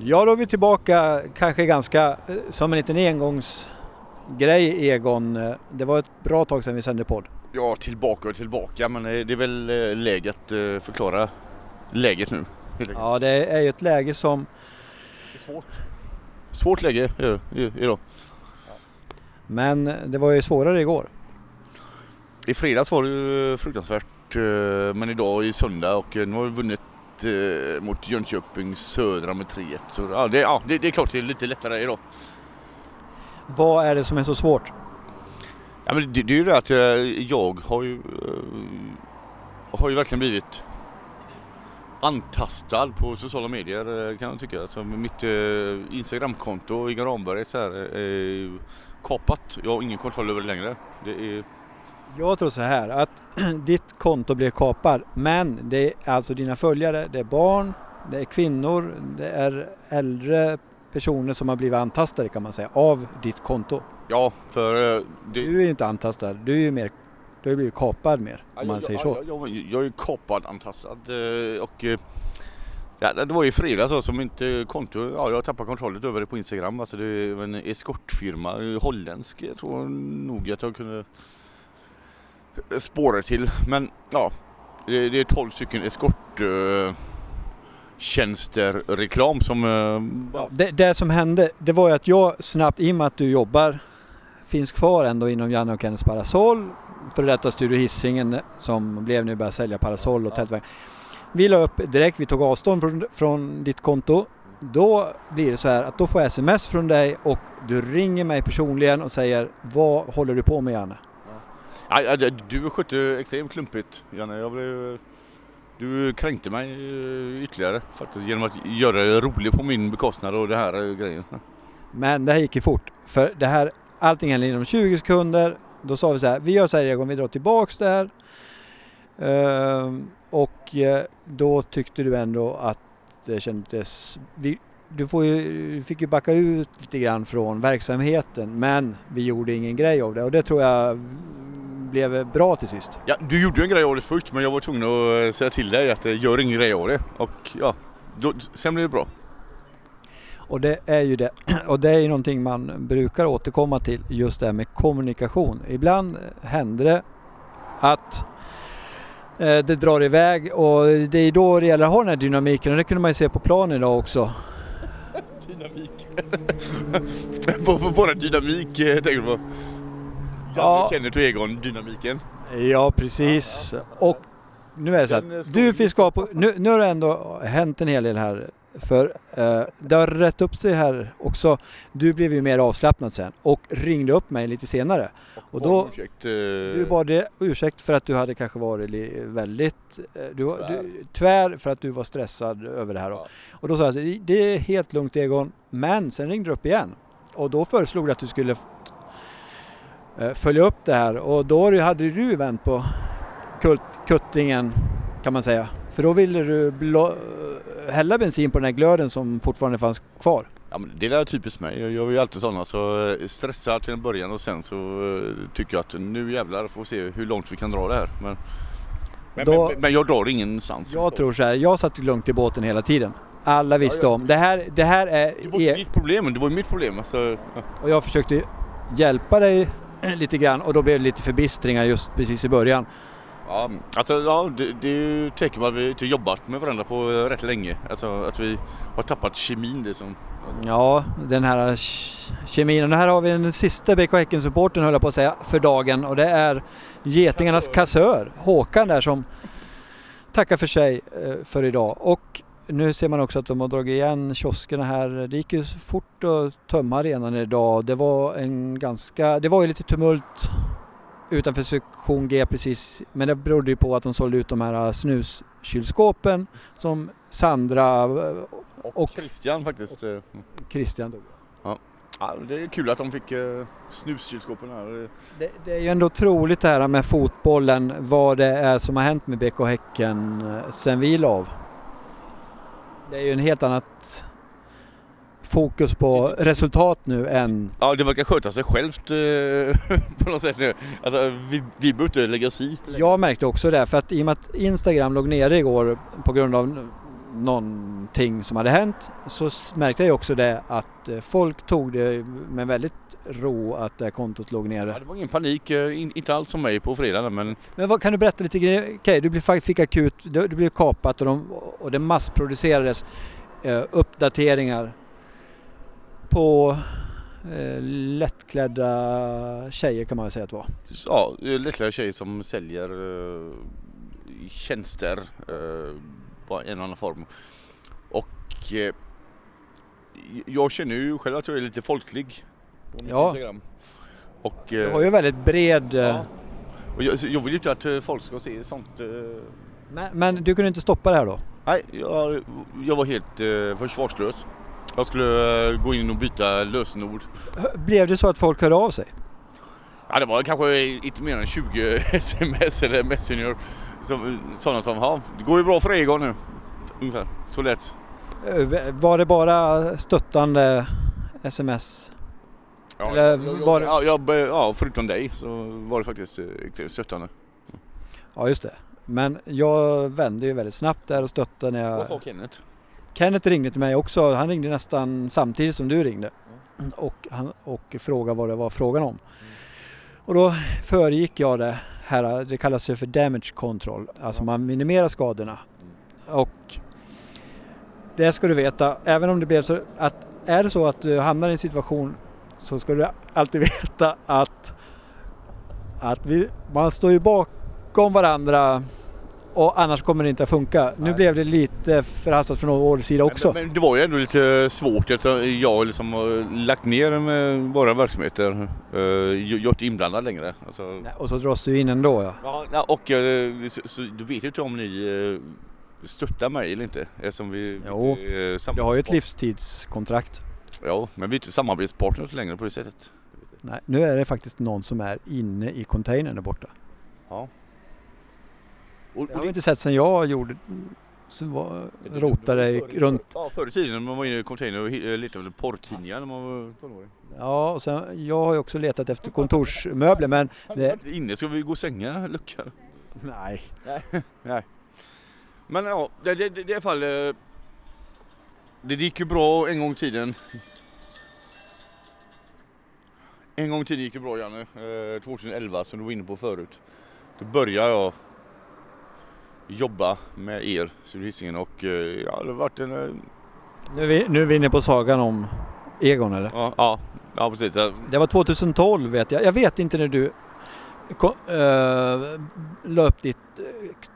Ja, då är vi tillbaka kanske ganska eh, som en liten engångsgrej Egon. Eh, Det var ett bra tag sedan vi sände podd. Ja, tillbaka och tillbaka men eh, det är väl läge att förklara läget nu. Ja, det är ju ett läge som Det är svårt. Svårt läge är det i- idag. Men det var ju svårare igår. I fredags var det ju fruktansvärt men idag är söndag och nu har vi vunnit eh, mot Jönköping Södra med 3-1. Så ja, det, ja, det, det är klart det är lite lättare idag. Vad är det som är så svårt? Ja, men det, det är ju det att eh, jag har ju, eh, har ju verkligen blivit antastad på sociala medier eh, kan jag tycka. Alltså, mitt eh, Instagramkonto, Inga Ramberg, är ju kapat. Jag har ingen kontroll över det längre. Det är, Jag tror så här att ditt konto blev kapad men det är alltså dina följare, det är barn, det är kvinnor, det är äldre personer som har blivit antastade kan man säga av ditt konto. ja, för eh, det, Du är ju inte antastad, du är ju mer, du har blivit kapad mer om man säger så. Jag, jag, jag är ju kapad, antastad eh, och eh, ja, det var ju i fredags så som inte konto, ja jag tappade kontrollen över det på Instagram. Alltså det är en eskortfirma, eh, holländsk, jag tror nog att jag kunde spåra till. Men ja, det, det är 12 stycken eskort eh, tjänster reklam som eh, ja, Det, det som hände, det var ju att jag snabbt, i och med att du jobbar, finns kvar ändå inom Janne och Kennets Parasoll, för detta Studio Hisingen som blev nu börjar sälja parasoll och tältvagn. Vi la upp direkt, vi tog avstånd från, från ditt konto. Då blir det så här att då får jag sms från dig och du ringer mig personligen och säger vad håller du på med Janne? Ja, du skötte extremt klumpigt Janne. Jag blev, du kränkte mig eh, ytterligare faktiskt genom att göra det roligt på min bekostnad och det här eh, grejen. Men det här gick ju fort. För det här, allting hände inom 20 sekunder. Då sa vi så här, vi gör så här Egon, vi drar tillbaks det här. Ehm, och eh, då tyckte du ändå att det kändes... Vi, du får ju, du fick ju backa ut lite grann från verksamheten men vi gjorde ingen grej av det och det tror jag blev bra till sist. Ja, du gjorde ju en grej av det först men jag var tvungen att eh, säga till dig att eh, gör ingen grej av det. Och ja, då, sen blev det bra. Och det är ju det. Och det är ju någonting man brukar återkomma till, just det här med kommunikation. Ibland händer det att eh, det drar iväg och det är då det gäller att ha den här dynamiken och det kunde man ju se på plan idag också. Dynamik. bara dynamik eh, tänker du på? Ja. Kenneth och Egon, dynamiken. Ja, precis. Och nu är det så att du kvar på... Nu, nu har det ändå hänt en hel del här. För eh, det har rätt upp sig här också. Du blev ju mer avslappnad sen och ringde upp mig lite senare. Och då- ursäkt, eh, Du bad ursäkt för att du hade kanske varit väldigt eh, du, du, tvär för att du var stressad över det här. Då. Ja. Och då sa jag så, det är helt lugnt Egon, men sen ringde du upp igen. Och då föreslog du att du skulle följa upp det här och då hade du vänt på kuttingen kan man säga. För då ville du blå, hälla bensin på den här glöden som fortfarande fanns kvar. Ja, men det är typiskt mig. Jag gör ju alltid sådana så eh, stressar till en början och sen så eh, tycker jag att nu jävlar får vi se hur långt vi kan dra det här. Men, men, Då- men, men jag drar ingenstans. Jag tror så här, jag satt lugnt i båten hela tiden. Alla visste Ja, ja. om. Det här, det här är... Det var e- mitt problem, det var mitt problem. Alltså, ja. Och jag försökte hjälpa dig lite grann och då blev det lite förbistringar just precis i början. Ja, alltså, ja, det, det är ju tecken på att vi inte jobbat med varandra på eh, rätt länge. Alltså att vi har tappat kemin liksom. Ja, den här kemin. Och här har vi den sista BK Häcken-supporten höll jag på att säga för dagen och det är Getingarnas kassör Håkan där som tackar för sig eh, för idag. Och nu ser man också att de har dragit igen kioskerna här. Det gick ju så fort att tömma arenan idag. Det var en ganska, det var ju lite tumult utanför sektion G precis. Men det berodde ju på att de sålde ut de här snuskylskåpen som Sandra eh, Och, Och- Christian faktiskt. eh, Christian tog. Ja, det är kul att de fick eh, snuskylskåpen här. Det, det är ju ändå otroligt det här med fotbollen, vad det är som har hänt med BK Häcken sen vi la av. Det är ju en helt annat fokus på resultat nu än... Ja, det verkar sköta sig självt eh, på något sätt nu. Alltså, vi, vi behöver inte lägga oss i. Jag märkte också det, för att i och med att Instagram låg nere igår på grund av någonting som hade hänt så märkte jag också det att eh, folk tog det med väldigt ro att det här kontot låg nere. Ja, det var ingen panik, eh, in, inte alls som mig på fredagen men Men vad, kan du berätta lite grejer? Okej, du blev, fick akut, du, du blev kapat och, de, och det massproducerades eh, uppdateringar på eh, lättklädda tjejer kan man väl säga att det var. ja, lättklädda tjejer som säljer eh, tjänster eh, på en annan form. Och eh, jag känner ju själv att jag är lite folklig på Ja. Instagram. Och, Du eh, har ju väldigt bred... eh, ja. och jag, jag vill ju inte att eh, folk ska se sånt. eh, Men, men du kunde inte stoppa det här då? Nej, jag, jag var helt eh, försvarslös. Jag skulle eh, gå in och byta lösenord. Blev det så att folk hörde av sig? Ja, det var kanske inte mer än 20 sms eller messenger. Som, sådana som, ja, det går ju bra för Egon nu. Ungefär, så lätt. Eh, Var det bara stöttande sms? Ja, Eller jag, jag, var det- ja, jag, ja, förutom dig så var det faktiskt eh, extremt stöttande. Ja just det. Men jag vände ju väldigt snabbt där och stöttade när Vad sa jag... Kenneth? Kenneth ringde till mig också. Han ringde nästan samtidigt som du ringde. Och, han, och frågade vad det var frågan om. Och då föregick jag det här, det kallas ju för damage control. Alltså man minimerar skadorna. Och det ska du veta, även om det blev så att är det så att du hamnar i en situation så ska du alltid veta att, att vi, man står ju bakom varandra och annars kommer det inte att funka. Nu Nej. blev det lite förhastat från vår sida också. Men, men det var ju ändå lite svårt eftersom jag liksom har lagt ner med våra verksamheter. Eh, Jag jag är inte inblandad längre. Alltså, Nej, Och så dras du in ändå ja. Ja, och eh, så, så du vet ju inte om ni eh, stöttar mig eller inte eftersom vi... Jo, vi Du har ju ett livstidskontrakt. Ja, men vi är inte samarbetspartners längre på det sättet. Nej, nu är det faktiskt någon som är inne i containern där borta. Ja. Och, Det har vi inte sett sedan jag gjorde så var, rotade runt. Ja, förr i tiden när man var inne i container och eh, letade efter porrtidningar när man var tonåring. Ja, och sen, jag har ju också letat efter kontorsmöbler men det. Inne, ska vi gå och sänga luckan? nej. Men ja, det, det, det, det i alla fall... eh, Det gick ju bra en gång i tiden. En gång i tiden gick det bra Janne. Eh, 2011 som du var inne på förut. Då började jag jobba med er, Civilhissingen och eh, ja, det har varit en... eh, Nu är, vi, nu är vi inne på sagan om Egon eller? Ja, ja, ja precis. Det var 2012 vet jag. Jag vet inte när du ko- eh, la upp ditt eh,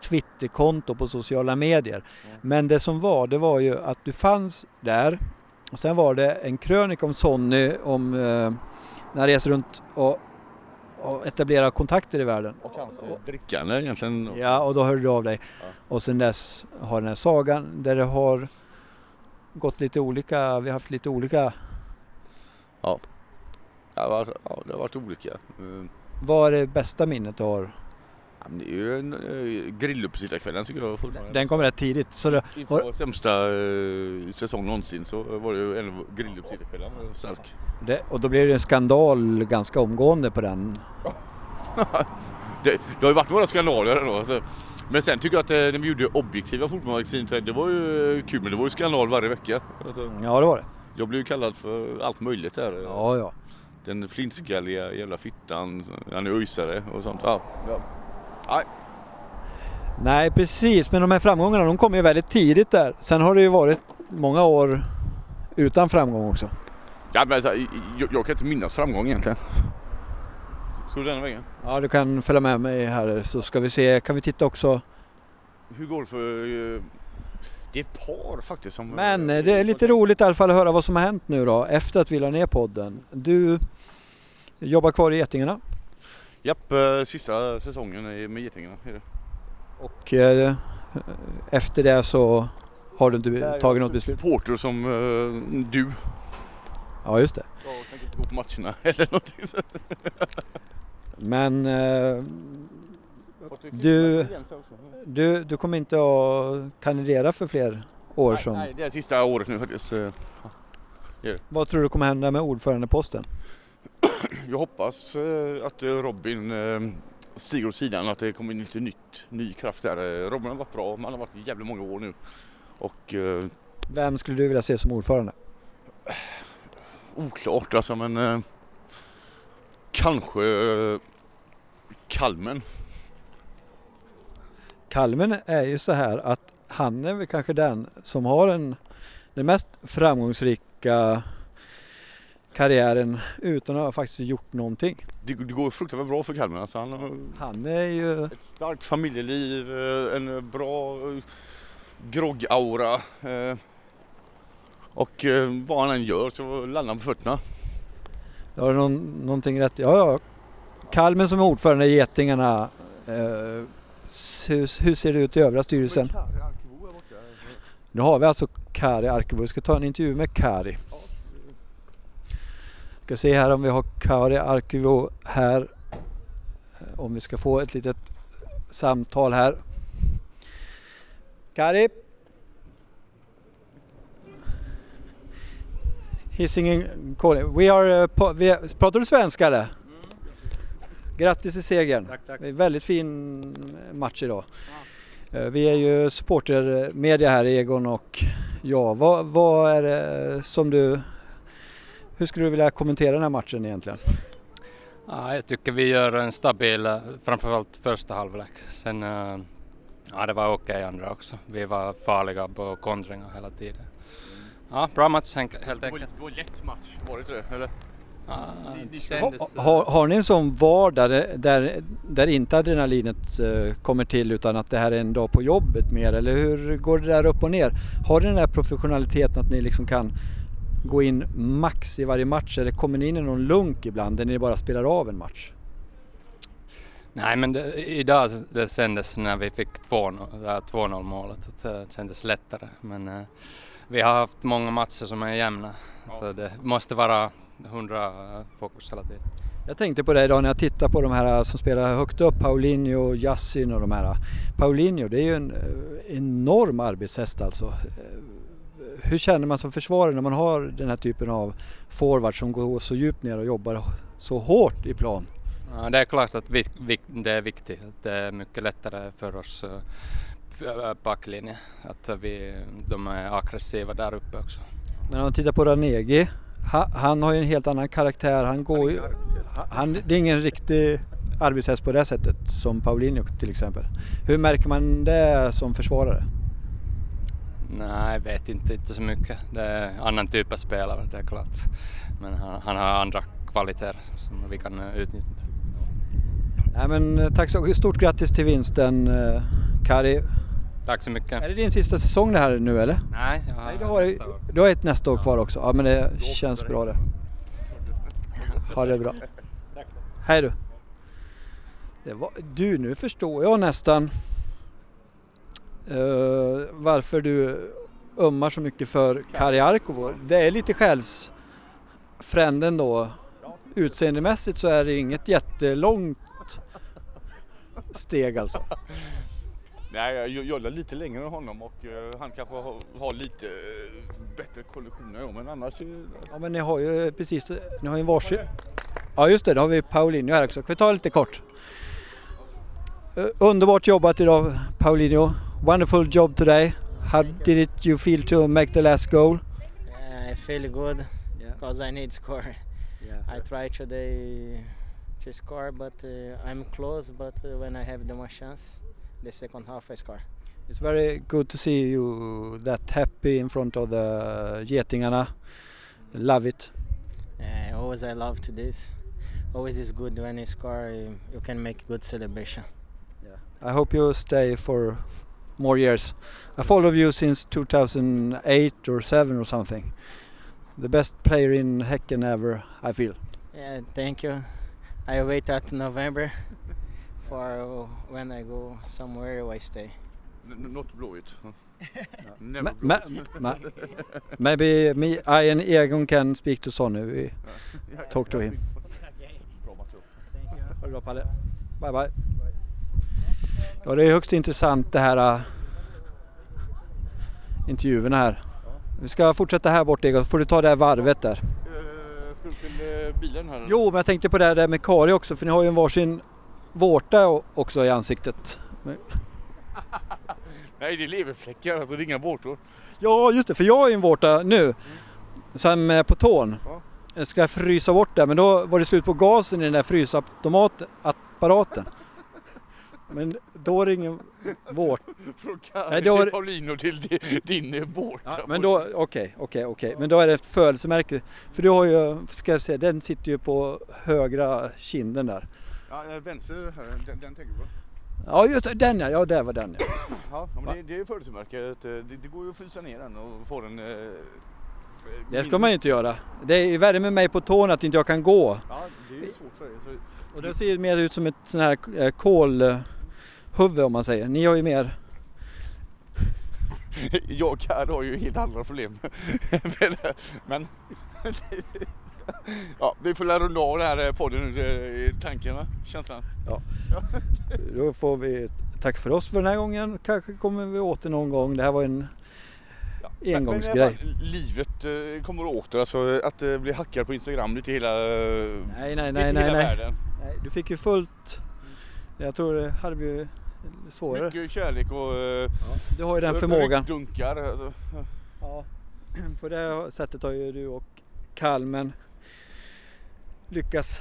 Twitterkonto på sociala medier. Ja. Men det som var, det var ju att du fanns där och sen var det en krönika om Sonny om eh, när han reser runt och, och etablerar kontakter i världen. och kanske drickande egentligen. Ja, och då hörde du av dig. Ja. Och sen dess har den här sagan där det har gått lite olika, vi har haft lite olika. Ja, det har varit- ja, det har varit olika. Eh, Vad är det bästa minnet du har? Ja, men Det är ju en uh, grilluppsittarkvällen tycker jag fortfarande. Den kom rätt tidigt. Så det, Inför vår sämsta uh, säsong någonsin så var det ju en av grilluppsittarkvällen var stark. det, och då blev det en skandal ganska omgående på den. Det, det har ju varit några skandaler ändå. Alltså. Men sen tycker jag att eh, när vi gjorde objektiva fotbollsmagasin det var ju eh, kul men det var ju skandal varje vecka. Alltså, Ja, det var det. jag blev ju kallad för allt möjligt där. Ja, ja. Den flintskalliga jävla fittan, han är öjsare och sånt. Ja, ja. Nej, Nej, precis. Men de här framgångarna, de kom ju väldigt tidigt där. Sen har det ju varit många år utan framgång också. Ja, men alltså, jag, jag kan inte minnas framgång egentligen. Ska du denna vägen? Ja, du kan följa med mig här så ska vi se. Kan vi titta också? Hur går det för... eh, Det är ett par faktiskt som... Men eh, det är lite roligt i alla fall att höra vad som har hänt nu då efter att vi la ner podden. Du jobbar kvar i Getingarna Japp, eh, sista säsongen med Getingarna är det. och eh, efter det så har du inte tagit något beslut? Supporter som eh, du. Ja, just det. Jag tänker inte gå på matcherna eller någonting så. Men eh, Du- du, du kommer inte att kandidera för fler år nej, som... nej, det är sista året nu faktiskt. Eh, Vad tror du kommer hända med ordförandeposten? Jag hoppas eh, att eh, Robin eh, stiger åt sidan att det kommer in lite nytt, ny kraft där. Robin har varit bra, men han har varit jävligt många år nu. Och Vem skulle du vilja se som ordförande? oklart alltså men kanske Kalmen. Kalmen är ju så här att han är väl kanske den som har en, den mest framgångsrika karriären utan att ha faktiskt gjort någonting. Det, det går fruktansvärt bra för Kalmen. Alltså han har Han är ju, ett starkt familjeliv, eh, en bra eh, groggaura. eh, Och eh, vad han än gör så landar han på fötterna. har du någon, någonting rätt? Ja, ja. Kalmen som är ordförande i Getingarna. Eh, hur, hur ser det ut i övriga styrelsen? Nu har vi alltså Kari Arkivo. Vi ska ta en intervju med Kari. Ska se här om vi har Kari Arkivo här. Eh, Om vi ska få ett litet samtal här. Kari? Hisingen calling. We are, uh, vi är, pratar du svenska eller? Grattis till segern. Tack, tack. Det är en väldigt fin match idag. Eh, Vi är ju supportermedia här Egon och jag. Vad, vad är det som du... Hur skulle du vilja kommentera den här matchen egentligen? Ja, jag tycker vi gör en stabil, eh, framförallt första halvlek. Sen, eh, ja det var okej andra också. Vi var farliga på kontringar hela tiden. Ja, bra match helt enkelt. Det var en lätt match, var det inte det? Eller? Ja, det Ha, kändes, har, har ni en sån vardag där, där, där inte adrenalinet eh, kommer till utan att det här är en dag på jobbet mer eller hur går det där upp och ner? Har ni den där professionaliteten att ni liksom kan gå in max i varje match eller kommer ni in i någon lunk ibland där ni bara spelar av en match? Nej men det, idag det kändes när vi fick 2-0 det här 2-0 målet det kändes lättare. Men eh, vi har haft många matcher som är jämna. Så det måste vara 100 fokus hela tiden. Jag tänkte på det idag när jag tittar på de här som spelar högt upp, Paulinho, Yassin och de här. Paulinho, det är ju en eh, enorm arbetshäst alltså. Eh, Hur känner man som försvarare när man har den här typen av forward som går så djupt ner och jobbar så hårt i plan? Ja, det är klart att vi, vi, det är viktigt. Det är mycket lättare för oss eh, f- backlinje. Att vi, de är aggressiva där uppe också. Men om man tittar på Ranegi, ha- han har ju en helt annan karaktär. Han går ju, han, det är ingen riktig arbetshäst på det sättet som Paulinho till exempel. Hur märker man det som försvarare? Nej, jag vet inte, inte så mycket. Det är annan typ av spelare, det är klart. Men han, han har andra kvaliteter som vi kan eh, utnyttja. Nej, men eh, tack så Stort grattis till vinsten eh, Kari. Tack så mycket. Är det din sista säsong det här nu eller? Nej, jag har, Nej, du har, nästa år. du har ett nästa år kvar också. Ja men det känns bra det. Ha det bra. Hej du. Det var, du, nu förstår jag nästan eh, varför du ömmar så mycket för Kari Arkovo. Det är lite själsfränden då. Utseendemässigt så är det inget jättelångt steg alltså. Nej, jag jollar lite längre än honom och eh, han kanske har, har lite eh, bättre jag, men annars... Ja men ni har ju precis, ni har ju en varsin. Ja just det, då har vi Paulinho här också. Kan vi ta lite kort? Underbart jobbat idag Paulinho. Wonderful job today. How did it you feel to make the last goal? Yeah, I feel good Yeah. because I need score. I try today to score, but uh, I'm close. But uh, when I have the more chance, the second half I score. It's very good to see you that happy in front of the Getingarna. Love it. Uh, always I love to this. Always is good when you score. You, you can make good celebration. I hope you stay for more years. I follow you since 2008 or 7 or something. The best player in Häcken ever, I feel. Yeah, thank you. I wait at November for when I go somewhere I stay. n- n- Not Blåvitt. Never Ma- Blåvitt. ma- ma- maybe me, I and Egon can speak to Sonny. We talk to him. Bra match. Ha det bra Palle. Bye bye. Ja det är högst intressant det här äh, intervjuerna här. Vi ska fortsätta här bort Egon så får du ta det här varvet där. Eh, Ska du till eh, bilen här? Jo men jag tänkte på det här med Kari också för ni har ju en varsin vårta också i ansiktet. Nej, det är leverfläckar, alltså det är inga vårtor. Ja, just det, för jag har ju en vårta nu. Som är på tån. Ja. Jag ska frysa bort det, men då var det slut på gasen i den där frysautomaten. Men då är det ingen vårt. Från Nej, då har- till Paulino till di- din båt. Ja, men då, okej, okej, okej. Men då är det ett födelsemärke. För du har ju, ska jag säga, den sitter ju på högra kinden där. Ja, eh, vänster här, den, den tänker du på? Ja, just det, den ja. Ja, där var den ja. Ja, men det, det är födelsemärket. Det, det går ju att frysa ner den och få den... Eh, Det ska man ju inte göra. Det är värre med mig på tån att inte jag kan gå. Ja, det är ju svårt för dig. Och det ser mer ut som ett sån här eh, kolhuvud om man säger. Ni har ju mer... jag och Karin har ju helt andra problem. Men- men ja, vi får lära runda av den här podden nu, är tanken? Känslan? Då får vi tacka för oss för den här gången. Kanske kommer vi åter någon gång. Det här var en Ja. Men- men engångsgrej. fall, livet eh, kommer åter, alltså att eh, bli hackad på Instagram, inte hela, Nej, nej, nej, inte nej, hela nej. världen. nej. Du fick ju fullt... Jag tror det hade blivit svårare. Mycket kärlek och eh, Du har ju den förmågan. Dunkar, alltså. Ja, på det sättet har ju du och Kalmen lyckats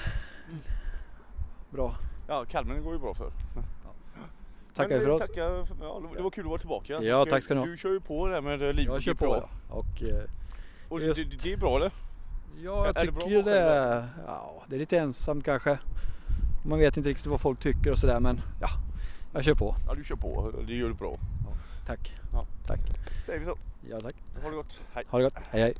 bra. Ja, Kalmen går ju bra för. Tackar Men, för eh, oss. Tacka, ja, det var kul att vara tillbaka. Ja, tack ska ni eh, ha. Du kör ju på det här med eh, liv Jag kör på ja. Och eh, Och det, Just. det, det är bra eller? ja, Är jag det bra tycker det är, ja, det är lite ensamt kanske. Man vet inte riktigt vad folk tycker och sådär men ja, jag kör på. Ja, du kör på. Det gör du bra. Tack. Ja. Tack. Säger vi så. Ja, tack. Ha det gott. Hej. Ha det gott. Hej hej.